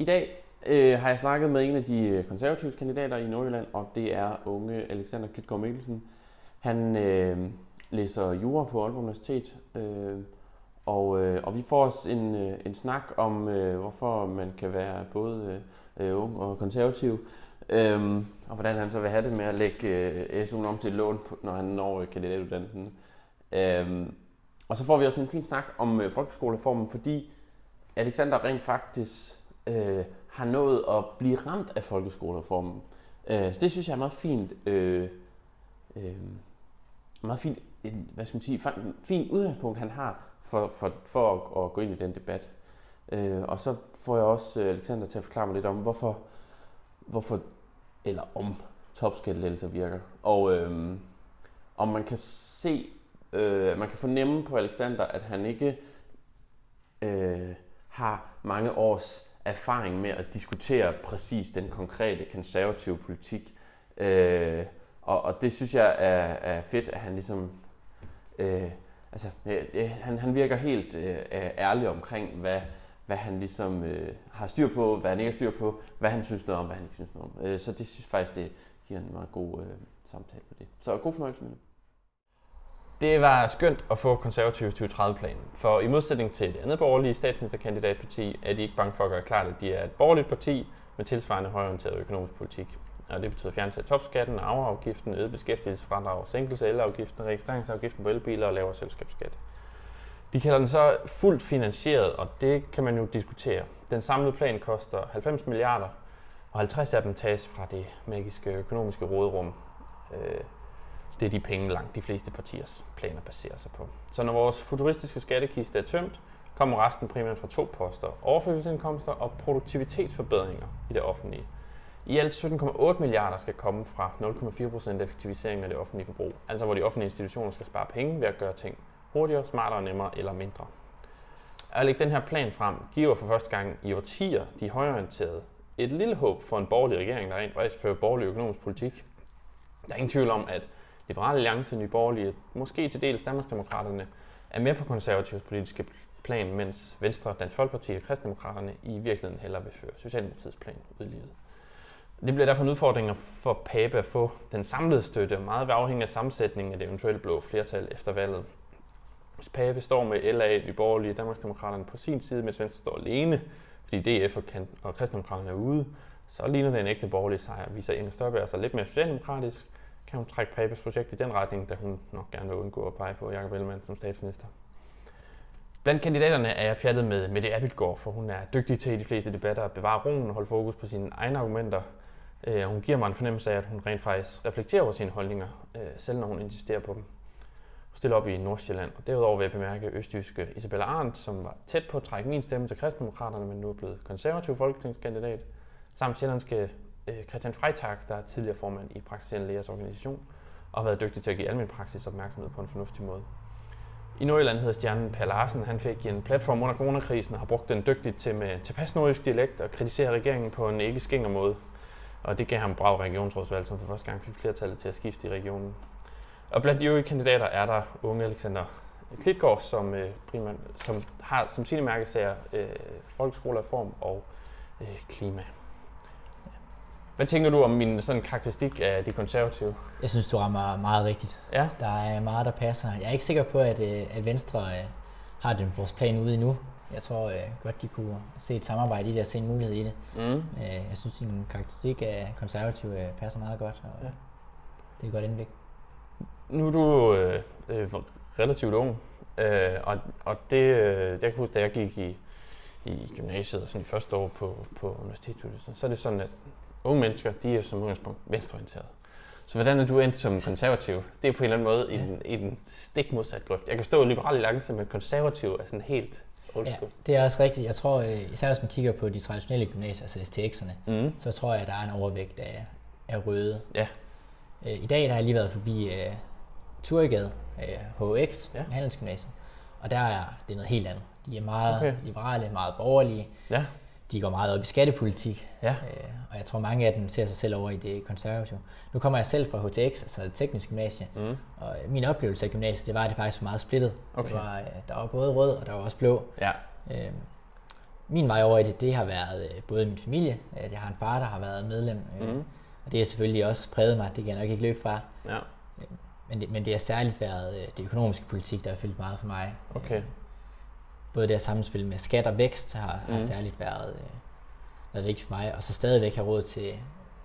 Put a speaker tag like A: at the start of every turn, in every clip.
A: I dag øh, har jeg snakket med en af de øh, konservative kandidater i Nordjylland, og det er unge Alexander Klitgaard Mikkelsen. Han øh, læser jura på Aalborg Universitet, øh, og, øh, og vi får os en, øh, en snak om, øh, hvorfor man kan være både øh, ung og konservativ, øh, og hvordan han så vil have det med at lægge øh, SU'en om til et lån, når han når øh, kandidatuddannelsen. Øh, og så får vi også en fin snak om øh, folkeskolereformen, fordi Alexander rent faktisk øh, har nået at blive ramt af folkeskolereformen. Øh, så det synes jeg er meget fint. Øh, øh, meget fint, en, hvad skal man sige, fint udgangspunkt, han har for, for, for at, at gå ind i den debat. Øh, og så får jeg også øh, Alexander til at forklare mig lidt om, hvorfor, hvorfor eller om topskattelettelser virker. Og øh, om man kan se, øh, man kan fornemme på Alexander, at han ikke øh, har mange års erfaring med at diskutere præcis den konkrete konservative politik. Øh, og, og det synes jeg er, er fedt, at han ligesom... Øh, altså, øh, øh han, han virker helt øh, ærlig omkring, hvad, hvad han ligesom øh, har styr på, hvad han ikke har styr på, hvad han synes noget om, hvad han ikke synes noget om. Øh, så det synes faktisk, det giver en meget god øh, samtale på det. Så god fornøjelse med det. Det var skønt at få konservative 2030-planen, for i modsætning til det andet borgerlige statsministerkandidatparti, er de ikke bange for at gøre klart, at de er et borgerligt parti med tilsvarende højorienteret økonomisk politik. Og det betyder fjernelse af topskatten, arveafgiften, øget beskæftigelsesfradrag, sænkelse af elafgiften, registreringsafgiften på elbiler og lavere selskabsskat. De kalder den så fuldt finansieret, og det kan man jo diskutere. Den samlede plan koster 90 milliarder, og 50 af dem tages fra det magiske økonomiske råderum. Øh, det er de penge, langt de fleste partiers planer baserer sig på. Så når vores futuristiske skattekiste er tømt, kommer resten primært fra to poster. Overførselsindkomster og produktivitetsforbedringer i det offentlige. I alt 17,8 milliarder skal komme fra 0,4% effektivisering af det offentlige forbrug, altså hvor de offentlige institutioner skal spare penge ved at gøre ting hurtigere, smartere, nemmere eller mindre. At lægge den her plan frem giver for første gang i årtier de højorienterede et lille håb for en borgerlig regering, der rent faktisk fører borgerlig økonomisk politik. Der er ingen tvivl om, at Liberale Alliance, Nye Borgerlige, måske til dels Danmarksdemokraterne, er med på konservativs politiske plan, mens Venstre, Dansk Folkeparti og Kristdemokraterne i virkeligheden hellere vil føre Socialdemokratiets plan ud i livet. Det bliver derfor en udfordring for Pape at få den samlede støtte, meget ved afhængig af sammensætningen af det eventuelle blå flertal efter valget. Hvis Pape står med LA, Nye Borgerlige og Danmarksdemokraterne på sin side, mens Venstre står alene, fordi DF og Kristdemokraterne er ude, så ligner det en ægte borgerlig sejr. Viser Inger Støjberg sig lidt mere socialdemokratisk, kan hun trække Papes projekt i den retning, da hun nok gerne vil undgå at pege på Jacob Ellemann som statsminister. Blandt kandidaterne er jeg pjattet med Mette Abildgaard, for hun er dygtig til i de fleste debatter at bevare roen og holde fokus på sine egne argumenter. Øh, hun giver mig en fornemmelse af, at hun rent faktisk reflekterer over sine holdninger, øh, selv når hun insisterer på dem. Hun stiller op i Nordsjælland, og derudover vil jeg bemærke østjyske Isabella Arndt, som var tæt på at trække min stemme til kristendemokraterne, men nu er blevet konservativ folketingskandidat, samt sjællandske øh, Christian Freitag, der er tidligere formand i Praktiserende Lægers Organisation, og har været dygtig til at give almindelig praksis opmærksomhed på en fornuftig måde. I Nordjylland hedder stjernen Per Larsen. Han fik en platform under coronakrisen og har brugt den dygtigt til med tilpas nordisk dialekt og kritisere regeringen på en ikke skænger måde. Og det gav ham brav regionsrådsvalg, som for første gang fik flertallet til at skifte i regionen. Og blandt de øvrige kandidater er der unge Alexander Klitgaard, som, øh, primært, som har som sine mærkesager øh, folkeskolereform og øh, klima. Hvad tænker du om min sådan karakteristik af de konservative?
B: Jeg synes, du rammer meget rigtigt.
A: Ja.
B: Der er meget, der passer. Jeg er ikke sikker på, at, øh, at Venstre øh, har den vores plan ude endnu. Jeg tror øh, godt, de kunne se et samarbejde i det og se en mulighed i det. Mm. Jeg synes, din karakteristik af konservative passer meget godt, og ja. det er et godt indblik.
A: Nu er du øh, relativt ung, øh, og, og det, øh, jeg kan huske, da jeg gik i, i gymnasiet, sådan første år på, på universitetet, så er det sådan, at unge mennesker, de er som udgangspunkt venstreorienterede. Så hvordan er du endt som konservativ? Det er på en eller anden måde ja. i, den, i den stik modsat grøft. Jeg kan stå liberal alliance, men konservativ er sådan helt
B: Ja, det er også rigtigt. Jeg tror, øh, især hvis man kigger på de traditionelle gymnasier, altså STX'erne, mm. så tror jeg, at der er en overvægt af, af røde. Ja. Øh, I dag der har jeg lige været forbi uh, Turgade, uh, HX, ja. Handelsgymnasiet, og der er det noget helt andet. De er meget okay. liberale, meget borgerlige. Ja de går meget op i skattepolitik, ja. øh, og jeg tror mange af dem ser sig selv over i det konservative. Nu kommer jeg selv fra HTX, altså det tekniske gymnasie, mm. og min oplevelse af gymnasiet, det var, at det faktisk var meget splittet. Okay. Det var, øh, der var både rød, og der var også blå. Ja. Øh, min vej over i det, det har været øh, både min familie, at jeg har en far, der har været medlem, øh, mm. og det har selvfølgelig også præget mig, det kan jeg nok ikke løbe fra. Ja. Øh, men, det, men det har særligt været øh, det økonomiske politik, der har fyldt meget for mig.
A: Okay.
B: Både det her samspil med skat og vækst har, mm. har særligt været, øh, været vigtigt for mig, og så stadigvæk have råd til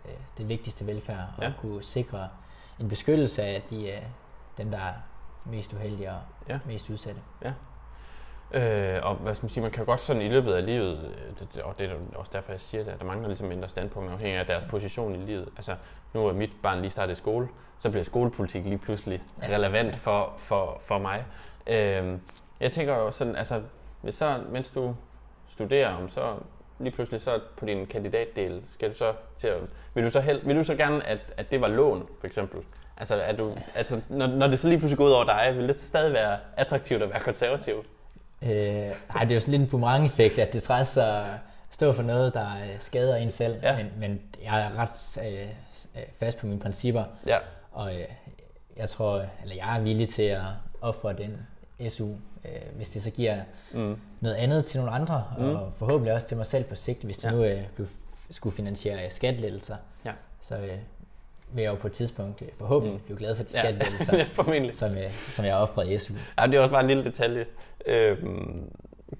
B: øh, det vigtigste velfærd, og ja. kunne sikre en beskyttelse af de, øh, dem, der er mest uheldige og ja. mest udsatte.
A: Ja. Øh, og hvad skal man sige, man kan godt sådan i løbet af livet, øh, det, og det er også derfor, jeg siger det, at der mangler ligesom mindre standpunkter afhængig af deres position i livet. Altså, nu er mit barn lige startet i skole, så bliver skolepolitik lige pludselig relevant for, for, for mig. Øh, jeg tænker jo sådan, altså, hvis så, mens du studerer om, så lige pludselig så på din kandidatdel, skal du så til at, vil du så, held, vil du så gerne, at, at det var lån, for eksempel? Altså, er du, altså når, når det så lige pludselig går ud over dig, vil det så stadig være attraktivt at være konservativ?
B: Øh, ej, det er jo sådan lidt en boomerang-effekt, at det træs at stå for noget, der øh, skader en selv. Ja. Men, men jeg er ret øh, øh, fast på mine principper. Ja. Og øh, jeg tror, eller jeg er villig til at ofre den SU, øh, hvis det så giver mm. noget andet til nogle andre, mm. og forhåbentlig også til mig selv på sigt, hvis det ja. nu øh, skulle finansiere skattelettelser. Ja. Så øh, vil jeg jo på et tidspunkt øh, forhåbentlig mm. blive glad for de skattelettelser, ja, som, øh, som jeg har offret i SU.
A: Ja, det er også bare en lille detalje. Øhm,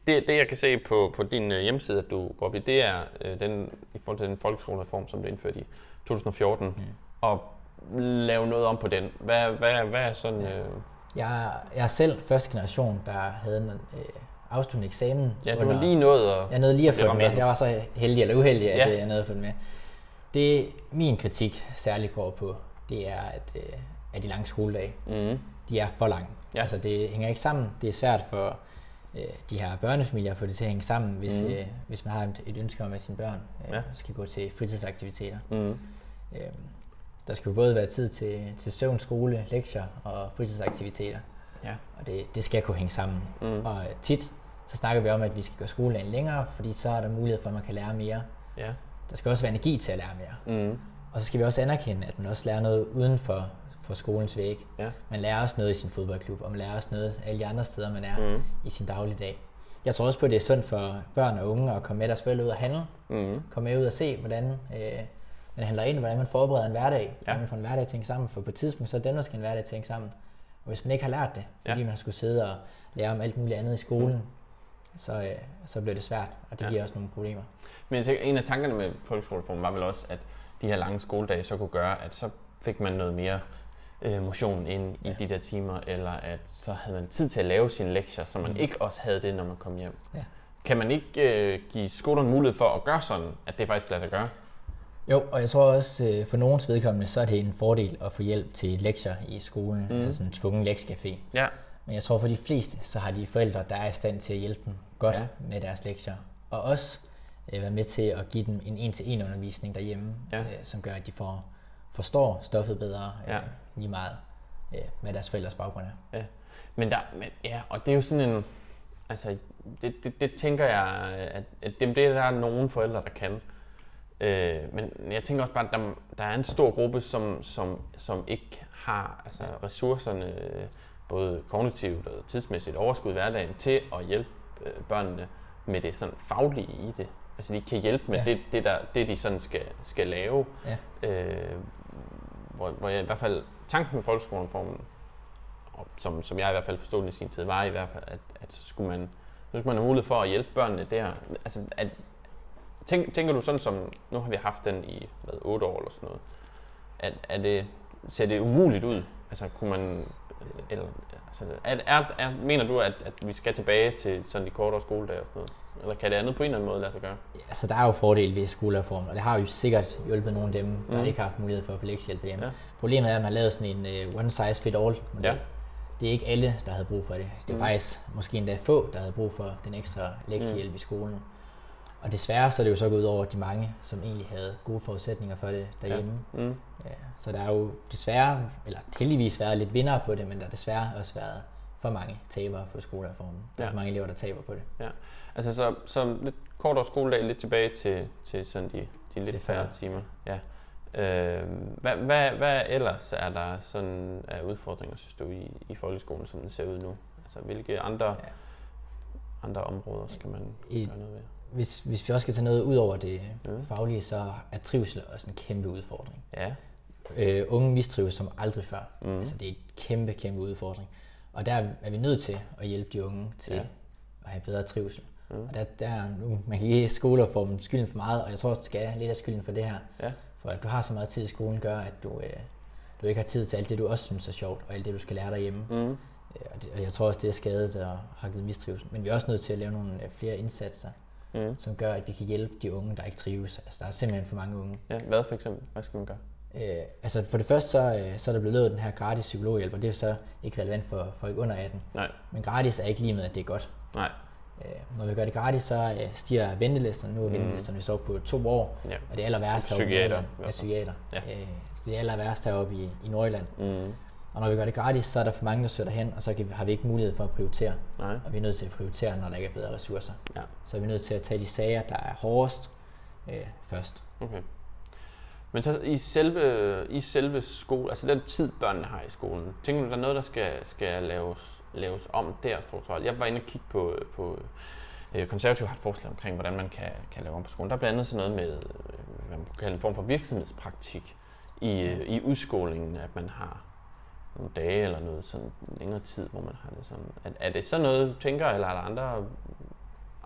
A: det, det jeg kan se på, på din øh, hjemmeside, at du går op i, det er øh, den, i forhold til den folkeskolereform, som blev indført i 2014, mm. og lave noget om på den. Hvad, hvad, hvad er sådan... Ja. Øh...
B: Jeg, jeg er selv første generation, der havde en øh, afsluttende eksamen.
A: Ja, du var lige nået at...
B: Jeg nåede lige at få med. Jeg var så heldig eller uheldig, at ja. jeg nåede at få den med. Det min kritik særligt går på, det er, at, øh, at de lange skoledage, mm. de er for lange. Ja. Altså det hænger ikke sammen. Det er svært for øh, de her børnefamilier at få det til at hænge sammen, hvis, mm. øh, hvis man har et, et ønske om, at sine børn øh, ja. skal gå til fritidsaktiviteter. Mm. Øh, der skal jo både være tid til, til søvn, skole, lektier og fritidsaktiviteter. Ja. Og det, det skal kunne hænge sammen. Mm. Og tit så snakker vi om, at vi skal gøre skoledagen længere, fordi så er der mulighed for, at man kan lære mere. Ja. Der skal også være energi til at lære mere. Mm. Og så skal vi også anerkende, at man også lærer noget uden for, for skolens væg. Ja. Man lærer også noget i sin fodboldklub, og man lærer også noget alle de andre steder, man er mm. i sin dagligdag. Jeg tror også på, at det er sundt for børn og unge at komme med deres forældre ud og handle. Mm. Komme med ud og se, hvordan øh, man handler ind, hvordan man forbereder en hverdag. Ja. Man får en hverdag at sammen. For på et tidspunkt, så er dem, der skal en hverdag at sammen. Og hvis man ikke har lært det, fordi ja. man skulle sidde og lære om alt muligt andet i skolen, mm. så, øh, så bliver det svært, og det ja. giver også nogle problemer.
A: Men jeg tænker, en af tankerne med folkeskolereformen var vel også, at de her lange skoledage så kunne gøre, at så fik man noget mere øh, motion ind ja. i de der timer, eller at så havde man tid til at lave sine lektier, så man mm. ikke også havde det, når man kom hjem. Ja. Kan man ikke øh, give skolerne mulighed for at gøre sådan, at det faktisk lader sig gøre?
B: Jo, og jeg tror også, øh, for nogens vedkommende, så er det en fordel at få hjælp til lektier i skolen, mm. altså sådan en tvungen lektiecafé. Ja. Men jeg tror for de fleste, så har de forældre, der er i stand til at hjælpe dem godt ja. med deres lektier. Og også øh, være med til at give dem en en-til-en undervisning derhjemme, ja. øh, som gør, at de får, forstår stoffet bedre, øh, ja. lige meget, øh, hvad deres forældres baggrund er.
A: Ja. Men der, men, ja, og det er jo sådan en, altså, det, det, det tænker jeg, at, at det, det er der nogle forældre, der kan. Øh, men jeg tænker også bare, at der, der er en stor gruppe, som, som, som ikke har altså, ressourcerne, både kognitivt og tidsmæssigt overskud i hverdagen, til at hjælpe øh, børnene med det sådan faglige i det. Altså de kan hjælpe med ja. det, det, der, det, de sådan skal, skal lave. Ja. Øh, hvor, hvor jeg i hvert fald, tanken med folkeskolereformen, som, som jeg i hvert fald forstod i sin tid, var i hvert fald, at, at så skulle man, så skulle man have mulighed for at hjælpe børnene der. Altså, at, tænk, tænker du sådan som, nu har vi haft den i hvad, 8 år eller sådan noget, at, er det, ser det umuligt ud? Altså kunne man, eller, altså, er, er, er, mener du, at, at vi skal tilbage til sådan de kortere skoledage og sådan noget? Eller kan det andet på en eller anden måde lade sig gøre?
B: Ja, altså, der er jo fordele ved skolereformen, og det har jo sikkert hjulpet nogle af dem, der mm. ikke har haft mulighed for at få lektiehjælp hjemme. Ja. Problemet er, at man har lavet sådan en uh, one size fit all model. Ja. Det er ikke alle, der havde brug for det. Det er mm. faktisk måske endda få, der havde brug for den ekstra lektiehjælp mm. i skolen. Og desværre så er det jo så gået ud over de mange, som egentlig havde gode forudsætninger for det derhjemme. Ja. Mm. Ja, så der er jo desværre, eller heldigvis været lidt vinder på det, men der har desværre også været for mange tabere på skolereformen. Der er ja. for mange elever, der taber på det.
A: Ja. Altså så, så lidt kortere skoledag, lidt tilbage til, til sådan de, de lidt færre timer. Ja. Øh, hvad, hvad, hvad ellers er der sådan af udfordringer, synes du, i, i folkeskolen, som den ser ud nu? Altså hvilke andre, ja. andre områder skal man I, gøre noget ved?
B: Hvis, hvis vi også skal tage noget ud over det mm. faglige, så er trivsel også en kæmpe udfordring.
A: Ja.
B: Øh, unge mistrives som aldrig før. Mm. Altså det er et kæmpe, kæmpe udfordring. Og der er vi nødt til at hjælpe de unge til ja. at have bedre trivsel. Mm. Og der, der nu, man kan give skoler for dem skylden for meget, og jeg tror også, skal lidt af skylden for det her. Ja. For at du har så meget tid i skolen, gør, at du, øh, du ikke har tid til alt det, du også synes er sjovt, og alt det, du skal lære derhjemme. Mm. Øh, og, det, og jeg tror også, det er skadet og har givet mistrivsel. Men vi er også nødt til at lave nogle øh, flere indsatser, mm. som gør, at vi kan hjælpe de unge, der ikke trives. Altså, der er simpelthen for mange unge.
A: Ja, hvad for eksempel? Hvad skal man gøre?
B: Øh, altså for det første, så, øh, så er der blevet lavet den her gratis psykologhjælp, og det er så ikke relevant for folk under 18.
A: Nej.
B: Men gratis er ikke lige med, at det er godt.
A: Nej.
B: Øh, når vi gør det gratis, så øh, stiger ventelisterne. Nu er ventelisterne mm. så på to år, ja. og det aller værste
A: heroppe i
B: Nordjylland er psykiater. Ja. Øh, så det er aller værste heroppe i, i Nordjylland. Mm. Og når vi gør det gratis, så er der for mange, der søger hen, og så kan har vi ikke mulighed for at prioritere.
A: Nej.
B: Og vi er nødt til at prioritere, når der ikke er bedre ressourcer.
A: Ja.
B: Så er vi nødt til at tage de sager, der er hårdest øh, først.
A: Okay. Men så i selve, i selve skole, altså den tid, børnene har i skolen, tænker du, der er noget, der skal, skal laves, laves om der strukturelt? Jeg var inde og kigge på, på øh, konservativt har et forslag omkring, hvordan man kan, kan lave om på skolen. Der er blandt andet sådan noget med, øh, hvad man kan kalde en form for virksomhedspraktik i, i udskolingen, at man har nogle dage eller noget sådan længere tid, hvor man har det sådan. Er, er det så noget, du tænker, eller er der andre,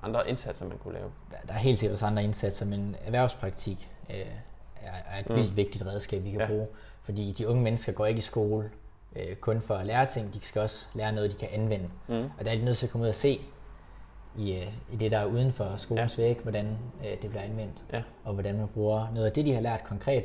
A: andre indsatser, man kunne lave?
B: Der, der er helt sikkert også andre indsatser, men erhvervspraktik øh, er, er et mm. vildt vigtigt redskab, vi kan ja. bruge. Fordi de unge mennesker går ikke i skole øh, kun for at lære ting, de skal også lære noget, de kan anvende. Mm. Og der er de nødt til at komme ud og se i, øh, i det, der er uden for skolens ja. væg, hvordan øh, det bliver anvendt,
A: ja.
B: og hvordan man bruger noget af det, de har lært konkret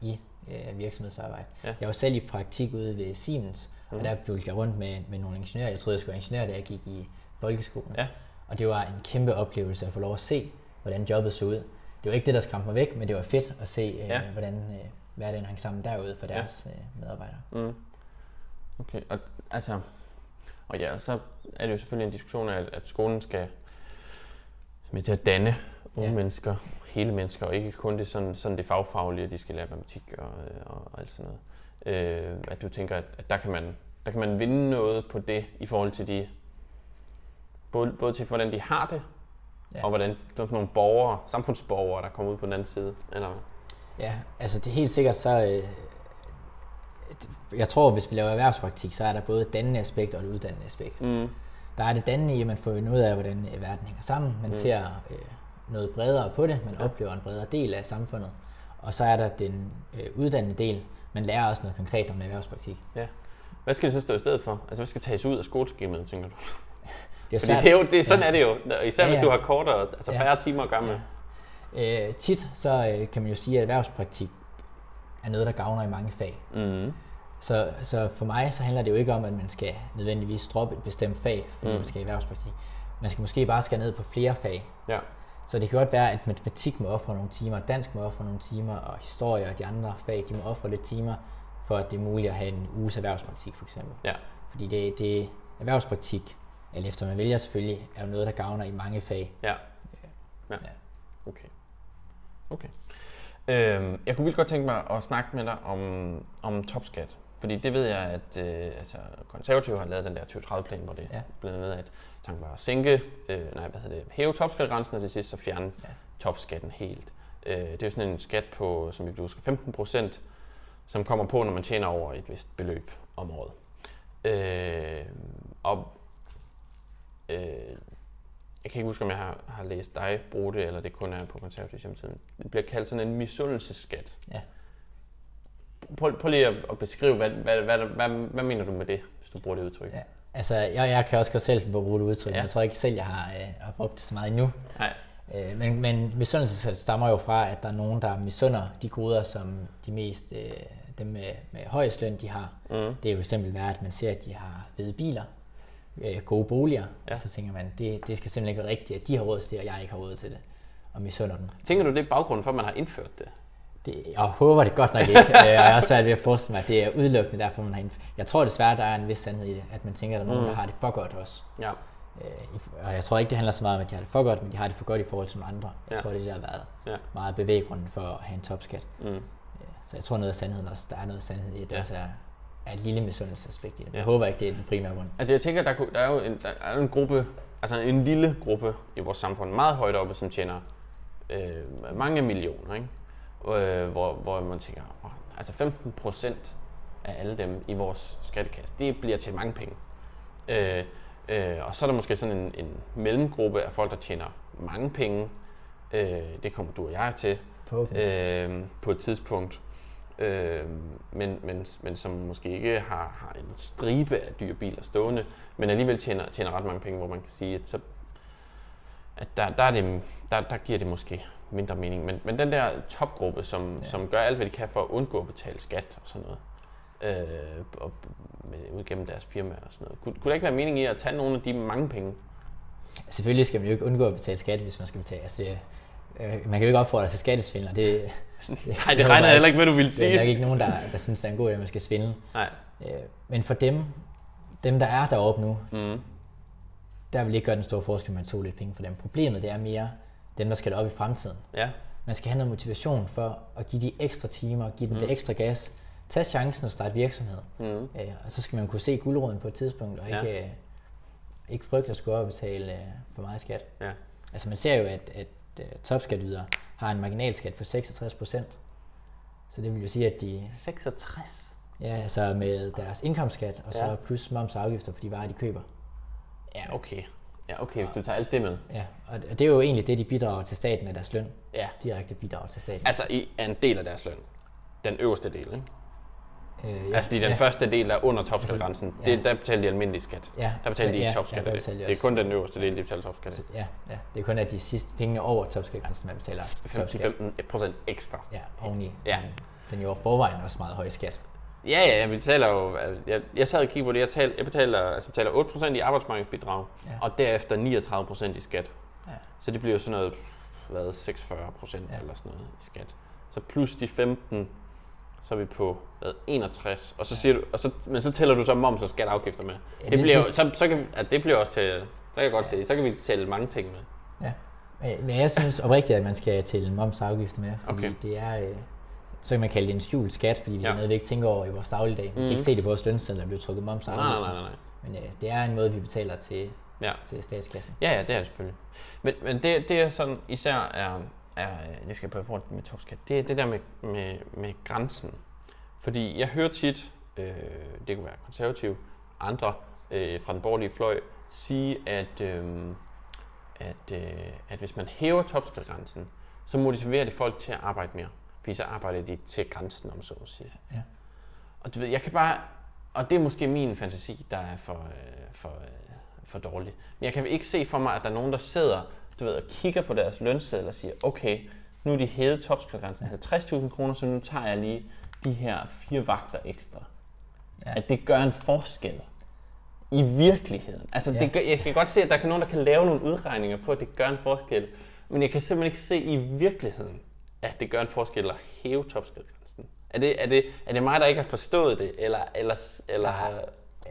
B: i øh, virksomhedsarbejde. Ja. Jeg var selv i praktik ude ved Siemens, mm. og der fulgte jeg rundt med, med nogle ingeniører. Jeg troede, jeg skulle være ingeniør, da jeg gik i folkeskolen.
A: Ja.
B: Og det var en kæmpe oplevelse at få lov at se, hvordan jobbet så ud. Det var ikke det, der skræmte mig væk, men det var fedt at se, øh, ja. hvordan øh, hverdagen hang sammen derude for deres ja. øh, medarbejdere.
A: Mm. Okay, og altså, og ja, så er det jo selvfølgelig en diskussion af, at skolen skal med til at danne unge ja. mennesker, hele mennesker, og ikke kun det, sådan, sådan det fagfaglige, at de skal lære matematik og, og, og alt sådan noget. Øh, at du tænker, at, at der, kan man, der kan man vinde noget på det i forhold til de, både, både til hvordan de har det, ja. og hvordan er nogle borgere, samfundsborgere, der kommer ud på den anden side, eller?
B: Ja, altså det er helt sikkert så, øh, jeg tror, hvis vi laver erhvervspraktik, så er der både et dannende aspekt og et uddannende aspekt.
A: Mm.
B: Der er det dannende i, at man får ud af, hvordan øh, verden hænger sammen. Man mm. ser øh, noget bredere på det, man ja. oplever en bredere del af samfundet. Og så er der den øh, uddannende del, man lærer også noget konkret om erhvervspraktik.
A: Ja. Hvad skal det så stå i stedet for? Altså, hvad skal tages ud af skoleskemaet, tænker du? Det er Fordi det er jo, det, er, sådan ja. er det jo, især ja, ja. hvis du har kortere, altså færre ja. timer gamle.
B: Ja. Øh, tit så øh, kan man jo sige, at erhvervspraktik er noget, der gavner i mange fag.
A: Mm.
B: Så, så for mig så handler det jo ikke om, at man skal nødvendigvis droppe et bestemt fag, fordi mm. man skal i erhvervspraktik. Man skal måske bare skære ned på flere fag.
A: Ja.
B: Så det kan godt være, at matematik må ofre nogle timer, dansk må ofre nogle timer, og historie og de andre fag, de må ofre lidt timer, for at det er muligt at have en uges erhvervspraktik for eksempel.
A: Ja.
B: Fordi det, det erhvervspraktik, eller efter man vælger selvfølgelig, er jo noget, der gavner i mange fag.
A: Ja. Ja. ja. Okay. Okay. Øhm, jeg kunne vildt godt tænke mig at snakke med dig om, om topskat. Fordi det ved jeg, at øh, altså, konservative har lavet den der 2030-plan, hvor det ja. blandt andet at tanken var at sænke, øh, nej, hvad hedder det, hæve topskattegrænsen, og til sidst så fjerne ja. topskatten helt. Øh, det er jo sådan en skat på, som vi husker, 15 procent, som kommer på, når man tjener over et vist beløb om året. Øh, og øh, jeg kan ikke huske, om jeg har, har læst dig bruge det, eller det kun er på konservativ hjemmeside. Det bliver kaldt sådan en misundelseskat.
B: Ja.
A: Prøv, prøv lige at, at beskrive, hvad, hvad, hvad, hvad, hvad mener du med det, hvis du bruger det udtryk?
B: Ja. Altså, jeg, jeg kan også godt selv bruge det udtryk, ja. jeg tror ikke selv, jeg har, øh, har brugt det så meget endnu.
A: Nej.
B: Øh, men, men misundelse stammer jo fra, at der er nogen, der misunder de goder, som de mest, øh, dem med, med højest løn, de har.
A: Mm.
B: Det er jo eksempel være, at man ser, at de har fede biler, øh, gode boliger, ja. og så tænker man, det, det skal simpelthen ikke være rigtigt, at de har råd til det, og jeg ikke har råd til det, og misunder dem.
A: Tænker du, det er baggrunden for, at man har indført det?
B: Det, jeg håber det godt nok ikke, og jeg er også svært ved at forestille mig, at det er udelukkende derfor, man har indført. Jeg tror desværre, der er en vis sandhed i det, at man tænker, at der er nogen, mm. der har det for godt også.
A: Ja.
B: Øh, og jeg tror ikke, det handler så meget om, at de har det for godt, men de har det for godt i forhold til andre. Jeg ja. tror, det er det, der har været
A: ja.
B: meget bevæggrunden for at have en topskat.
A: Mm.
B: Så jeg tror noget af sandheden også, der er noget sandhed i det, ja. også er, er et lille misundelsesaspekt i det. Jeg håber ikke, det er den primære grund.
A: Altså jeg tænker, der, der er jo en, der er en gruppe altså en lille gruppe i vores samfund, meget højt oppe, som tjener øh, mange millioner, ikke? Øh, hvor, hvor man tænker, oh, altså 15 procent af alle dem i vores skattekasse, det bliver til mange penge. Øh, øh, og så er der måske sådan en, en mellemgruppe af folk, der tjener mange penge. Øh, det kommer du og jeg til på, øh, på et tidspunkt. Øh, men, men, men som måske ikke har, har en stribe af dyre biler stående, men alligevel tjener, tjener ret mange penge, hvor man kan sige, at, så, at der, der, er det, der, der giver det måske mindre mening. Men, men den der topgruppe, som, ja. som gør alt, hvad de kan for at undgå at betale skat og sådan noget, øh, og med, ud gennem deres firma og sådan noget. Kunne, kunne der ikke være mening i at tage nogle af de mange penge?
B: Selvfølgelig skal man jo ikke undgå at betale skat, hvis man skal betale. Altså det, øh, man kan jo ikke opfordre til skattesvindel, og det,
A: Nej, det regner jeg heller ikke, hvad du vil sige.
B: Det er nok ikke nogen, der, der synes, det er en god idé, at man skal svindle. Nej. Øh, men for dem, dem der er deroppe nu, mm. der vil ikke gøre den store forskel, at man tog lidt penge for dem. Problemet det er mere dem, der skal derop i fremtiden. Ja. Man skal have noget motivation for at give de ekstra timer, give dem mm. det ekstra gas, tage chancen og starte virksomhed. Mm. Øh, og så skal man kunne se guldråden på et tidspunkt, og ikke, ja. øh, ikke frygte at skulle op og betale øh, for meget skat. Ja. Altså man ser jo, at, at uh, topskatvidere har en marginalskat på 66 procent. Så det vil jo sige, at de...
A: 66?
B: Ja, altså med deres indkomstskat, og så ja. plus moms og afgifter på de varer, de køber.
A: Ja, okay. Ja, okay, du tager alt det med.
B: Ja, og det er jo egentlig det, de bidrager til staten af deres løn. Ja. Direkte bidrager til staten.
A: Altså i en del af deres løn. Den øverste del, ikke? Øh, ja. Altså fordi den ja. første del, er under topskatgrænsen, altså, ja. det, der betaler de almindelig skat. Ja. Der betaler de ikke ja, topskat. Ja, det. det er kun den øverste del, de betaler topskat. Altså,
B: ja, ja, det er kun af de sidste penge over topskatgrænsen, man betaler
A: 15 procent ekstra.
B: Ja, oveni. Ja. Den er jo forvejen også meget høj skat.
A: Ja, ja, vi betaler jo, jeg, jeg sad og kiggede på det, jeg, tal, jeg betaler, altså betaler 8% i arbejdsmarkedsbidrag, ja. og derefter 39% i skat. Ja. Så det bliver jo sådan noget, hvad, 46% ja. eller sådan noget i skat. Så plus de 15 så er vi på hvad, 61, og så siger du, og så, men så tæller du så moms og skat afgifter med. Ja, det, det, bliver det, så, så kan, at det bliver også til, så kan jeg godt ja. se, så kan vi tælle mange ting med.
B: Ja, men jeg synes oprigtigt, at man skal tælle moms og afgifter med, fordi okay. det er, øh, så kan man kalde det en skjult skat, fordi vi ja. er noget, vi ikke tænker over i vores dagligdag. Vi mm. kan ikke mhm. se det på vores lønseddel, der bliver trukket moms. Nej, nej, nej, nej. Men øh, det er en måde, vi betaler til, ja. til statskassen.
A: Ja, ja, det er det selvfølgelig. Men, men det, det er sådan især er, er det skal jeg prøve med topskat, det er det der med, med, med grænsen. Fordi jeg hører tit, øh, det kunne være konservativ, andre øh, fra den borgerlige fløj, sige, at, øh, at, øh, at hvis man hæver topskatgrænsen, så motiverer det folk til at arbejde mere. Fordi så arbejder de til grænsen, om så at sige. Ja. Og du ved, jeg kan bare, og det er måske min fantasi, der er for, øh, for, øh, for dårlig. Men jeg kan ikke se for mig, at der er nogen, der sidder du ved, og kigger på deres lønseddel og siger, okay, nu er de hævet topskatgrænsen 50.000 kroner, så nu tager jeg lige de her fire vagter ekstra. Ja. At det gør en forskel i virkeligheden. Altså, ja. det gør, jeg kan godt se, at der kan nogen, der kan lave nogle udregninger på, at det gør en forskel. Men jeg kan simpelthen ikke se i virkeligheden, at det gør en forskel at hæve topskatgrænsen. Er det, er, det, er det mig, der ikke har forstået det, eller, eller, eller,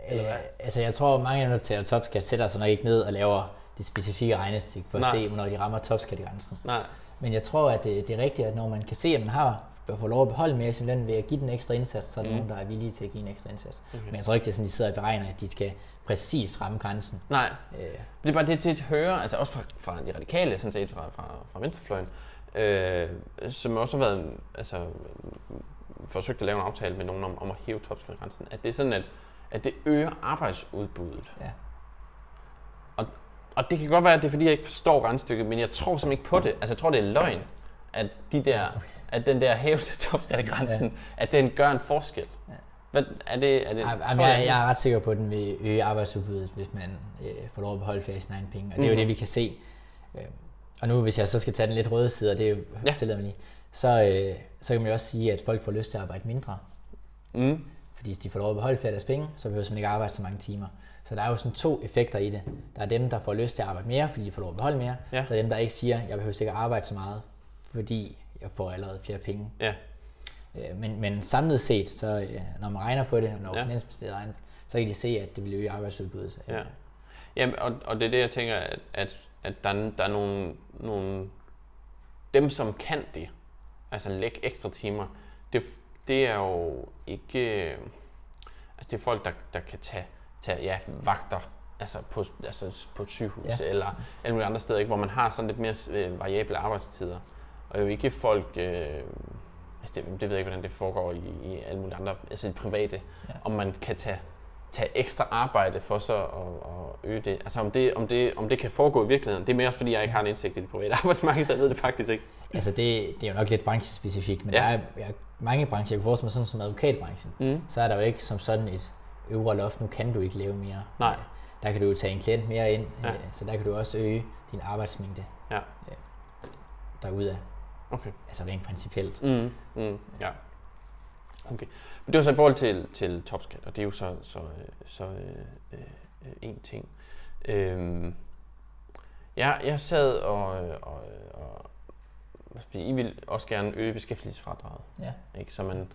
B: eller hvad? Altså, jeg tror, mange af dem, der betaler topskat, sætter sig nok ikke ned og laver det specifikke regnestykke for at Nej. se, hvornår de rammer topskatgrænsen. Nej. Men jeg tror, at det, det er rigtigt, at når man kan se, at man har få lov at beholde mere simpelthen ved at give den ekstra indsats, så er der mm. nogen, der er villige til at give en ekstra indsats. Okay. Men jeg tror ikke, det er sådan, de sidder og beregner, at de skal præcis ramme grænsen.
A: Nej, øh. det er bare det til at høre, altså også fra, fra de radikale, sådan set fra, fra, fra venstrefløjen, øh, som også har været, altså, forsøgt at lave en aftale med nogen om, om at hæve topskatgrænsen, at det er sådan, at, at det øger arbejdsudbuddet. Ja. Og, og det kan godt være, at det er fordi, jeg ikke forstår regnstykket, men jeg tror simpelthen ikke på det. Altså jeg tror, det er løgn, at de der at den der hævelse topskattegrænsen, ja. at den gør en forskel. Ja. Hvad, er det, er det,
B: jeg, jeg, jeg er ret sikker på, at den vil øge arbejdsudbuddet, hvis man øh, får lov at beholde flere af sine egne penge. Og det er mm. jo det, vi kan se. Øh, og nu, hvis jeg så skal tage den lidt røde side, og det er jo ja. tillader mig lige, så, øh, så kan man jo også sige, at folk får lyst til at arbejde mindre. Mm. Fordi hvis de får lov at beholde flere af deres penge, så behøver man ikke arbejde så mange timer. Så der er jo sådan to effekter i det. Der er dem, der får lyst til at arbejde mere, fordi de får lov at beholde mere. Ja. Så er dem, der ikke siger, jeg behøver ikke arbejde så meget, fordi jeg får allerede flere penge. Ja. Øh, men, men samlet set, så øh, når man regner på det, når ja. Finansministeriet regner så kan de se, at det vil øge arbejdsudbuddet.
A: Ja. Jamen, og, og det er det, jeg tænker, at, at, at der, der er nogle, nogle... Dem, som kan det, altså lægge ekstra timer, det, det er jo ikke... Altså, det er folk, der, der kan tage, tage ja, vagter altså på, altså på et sygehus ja. eller alle mulige andre steder, ikke? hvor man har sådan lidt mere øh, variable arbejdstider. Og jo ikke folk, øh, altså det, det ved jeg ikke, hvordan det foregår i, i alle mulige andre, altså i private, ja. om man kan tage tage ekstra arbejde for så at, at øge det. Altså om det, om, det, om det kan foregå i virkeligheden. Det er mere også fordi, jeg ikke har en indsigt i det private arbejdsmarked, så jeg ved det faktisk ikke.
B: Altså det, det er jo nok lidt branchespecifikt, men ja. der er ja, mange brancher, jeg kan forestille mig sådan som advokatbranchen, mm. så er der jo ikke som sådan et øvre loft, nu kan du ikke leve mere.
A: Nej.
B: Der kan du jo tage en klient mere ind, ja. Øh, så der kan du også øge din arbejdsmængde
A: ja.
B: derudad.
A: Okay.
B: Altså rent principielt.
A: Mm. Mm. Ja. Okay. Men det var så i forhold til, til topskat, og det er jo så, så, så øh, øh, en ting. Øhm, jeg, jeg sad og, og, og fordi I vil også gerne øge beskæftigelsesfradraget.
B: Ja.
A: Ikke? Så man,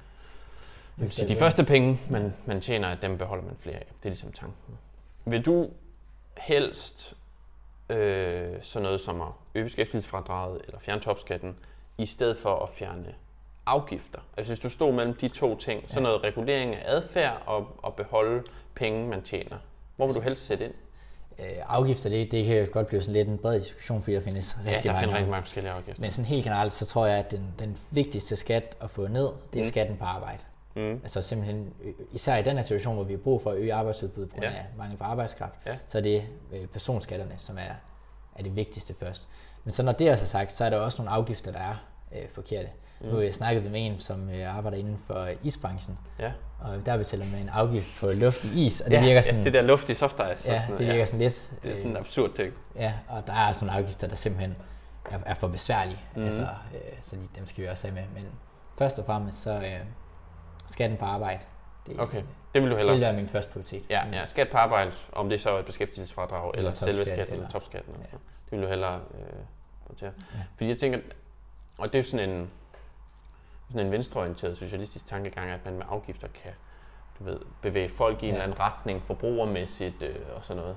A: vil sige, de første penge, man, man tjener, dem beholder man flere af. Det er ligesom tanken. Vil du helst øh, sådan noget som at øge beskæftigelsesfradraget eller fjerne topskatten, i stedet for at fjerne afgifter? Altså hvis du stod mellem de to ting, så ja. noget regulering af adfærd og, og beholde penge, man tjener. Hvor vil du helst sætte ind?
B: Øh, afgifter, det, det kan godt blive sådan lidt en bred diskussion, fordi der findes
A: rigtig ja, der mange. rigtig mange forskellige afgifter.
B: Men sådan helt generelt, så tror jeg, at den, den vigtigste skat at få ned, det er mm. skatten på arbejde. Mm. Altså simpelthen, især i den her situation, hvor vi har brug for at øge arbejdsudbuddet på grund ja. af mangel på arbejdskraft, ja. så er det øh, personskatterne, som er, er det vigtigste først. Men så når det er så sagt, så er der også nogle afgifter, der er øh, forkerte. Mm. Nu har jeg snakket med en, som øh, arbejder inden for isbranchen, ja. og der betaler man en afgift på luft i is, og det
A: ja,
B: virker sådan...
A: Ja, det der luft i soft ice.
B: Ja, sådan det virker ja. sådan lidt...
A: Det er sådan en absurd ting.
B: Ja, og der er også nogle afgifter, der simpelthen er, er for besværlige, mm. altså, øh, så de, dem skal vi også have med. Men først og fremmest så øh, skatten på arbejde.
A: Det, okay, det vil du hellere.
B: Det vil være min første prioritet.
A: Ja, ja, skat på arbejde, om det så er et beskæftigelsesfradrag, eller, eller selve skatten, eller topskatten. Ja. Det vil du hellere øh, prioritere. Ja. Fordi jeg tænker, og det er sådan en, sådan en venstreorienteret socialistisk tankegang, at man med afgifter kan du ved, bevæge folk i en eller anden retning, forbrugermæssigt øh, og sådan noget.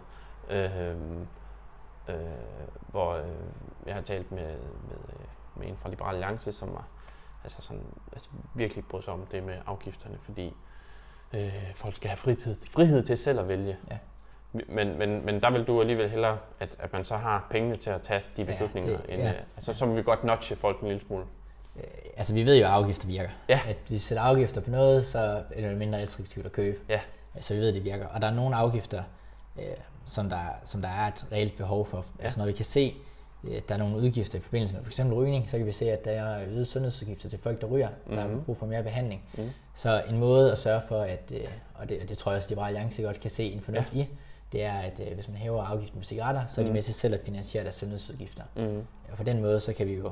A: Øh, øh, hvor øh, jeg har talt med, med, med en fra Liberal Alliance, som var altså sådan, altså virkelig bryder sig om det med afgifterne, fordi øh, folk skal have frihed, frihed til selv at vælge. Ja. Men, men, men der vil du alligevel hellere, at, at man så har pengene til at tage de beslutninger. Ja, det, end, ja. altså, så må vi godt notche folk en lille smule.
B: Øh, altså vi ved jo, at afgifter virker. Ja. At hvis vi sætter afgifter på noget, så er det mindre attraktivt at købe. Ja. Så vi ved, at det virker. Og der er nogle afgifter, øh, som, der, som der er et reelt behov for. Ja. Altså når vi kan se, øh, der er nogle udgifter i forbindelse med f.eks. rygning, så kan vi se, at der er øget sundhedsudgifter til folk, der ryger, mm-hmm. der har mhm. brug for mere behandling. Mm. Så en måde at sørge for, at, øh, og det, det tror jeg også, Liberale Alliance godt kan se en fornuft ja. i, det er, at øh, hvis man hæver afgiften på cigaretter, så er de mm. med til selv at finansiere deres sundhedsudgifter. Mm. Og på den måde, så kan vi jo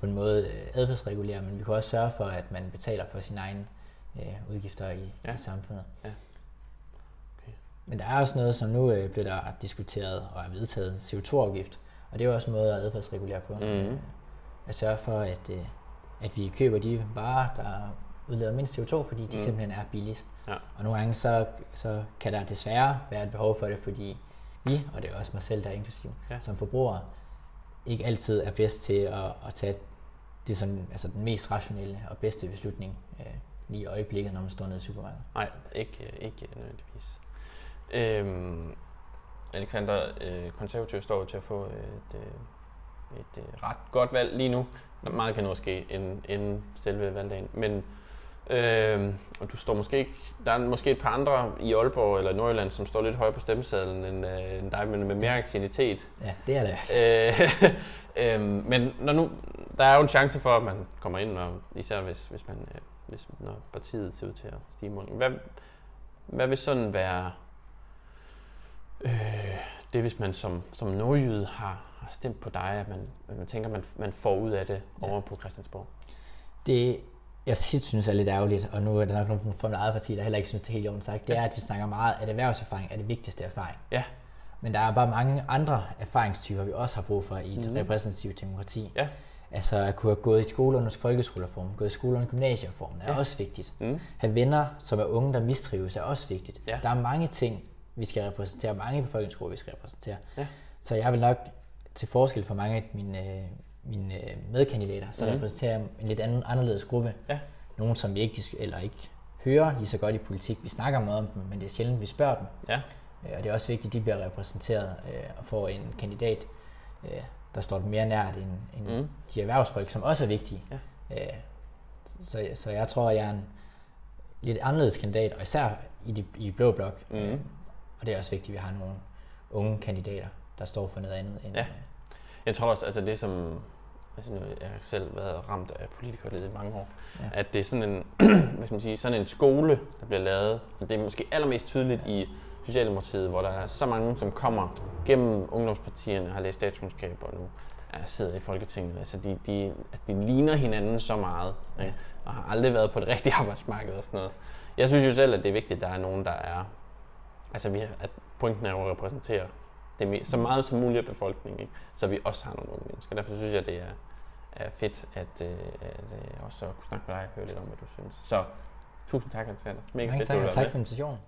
B: på en måde øh, adfærdsregulere, men vi kan også sørge for, at man betaler for sine egne øh, udgifter i, ja. i samfundet. Ja. Okay. Men der er også noget, som nu øh, bliver der diskuteret og er vedtaget, CO2-afgift, og det er jo også en måde at adfærdsregulere på. Mm. At sørge for, at, øh, at vi køber de varer, der udleder mindst CO2, fordi de mm. simpelthen er billigst. Ja. Og nogle gange så, så kan der desværre være et behov for det, fordi vi, og det er også mig selv, der er inklusiv, ja. som forbrugere, ikke altid er bedst til at, at tage det som, altså den mest rationelle og bedste beslutning øh, lige i øjeblikket, når man står nede i supermarkedet.
A: Nej, ikke, ikke nødvendigvis. Øhm, Alexander, øh, konservativ står til at få et, øh, et, et ret godt valg lige nu. Meget kan nu ske inden, inden selve valgdagen, men Øh, og du står måske ikke, der er måske et par andre i Aalborg eller Nordjylland, som står lidt højere på stemmesedlen end, øh, end dig, men med mere aktivitet.
B: Ja, det er det.
A: Øh, øh, men når nu, der er jo en chance for, at man kommer ind, og især hvis, hvis, man, øh, hvis når partiet ser ud til at stige mål. Hvad, hvad vil sådan være øh, det, hvis man som, som nordjyde har, har stemt på dig, at man, at man tænker, man, man får ud af det ja. over på Christiansborg?
B: Det jeg synes er lidt ærgerligt, og nu er der nok nogen fra mit eget parti, der heller ikke synes, det er helt jorden sagt, det er, at vi snakker meget, at erhvervserfaring er det vigtigste erfaring. Ja. Men der er bare mange andre erfaringstyper, vi også har brug for i et mm. repræsentativt demokrati. Ja. Altså at kunne have gået i skole under folkeskolereform, gået i skole under gymnasiereformen er ja. også vigtigt. Mm. Have venner, som er unge, der mistrives, er også vigtigt. Ja. Der er mange ting, vi skal repræsentere, mange befolkningsgrupper, vi skal repræsentere. Ja. Så jeg vil nok, til forskel for mange af mine mine øh, medkandidater, så mm. repræsenterer jeg en lidt anden, anderledes gruppe. Ja. Nogen, som vi ikke, eller ikke hører lige så godt i politik. Vi snakker meget om dem, men det er sjældent, vi spørger dem. Ja. Øh, og det er også vigtigt, at de bliver repræsenteret øh, og får en kandidat, der står mere nært end, end mm. de erhvervsfolk, som også er vigtige. Ja. Så, så jeg tror, jeg er en lidt anderledes kandidat, og især i de i blå blok. Mm. Og det er også vigtigt, at vi har nogle unge kandidater, der står for noget andet. End,
A: ja. Jeg tror også, altså det som altså nu, jeg har selv været ramt af politikerled i mange år, ja. at det er sådan en, hvad skal man sige, sådan en skole, der bliver lavet, og det er måske allermest tydeligt ja. i Socialdemokratiet, hvor der er så mange, som kommer gennem ungdomspartierne, har læst statskundskab og nu er sidder i Folketinget. Altså de, de, de ligner hinanden så meget, ja. ikke? og har aldrig været på det rigtige arbejdsmarked og sådan noget. Jeg synes jo selv, at det er vigtigt, at der er nogen, der er... Altså vi, at pointen er at repræsentere det så meget som muligt af befolkningen, ikke? så vi også har nogle unge mennesker. Derfor synes jeg, det er, er fedt, at, øh, at øh, også kunne snakke med dig og høre lidt om, hvad du synes. Så tusind tak, Alexander.
B: Mega Mange fedt, tak, tak for invitationen.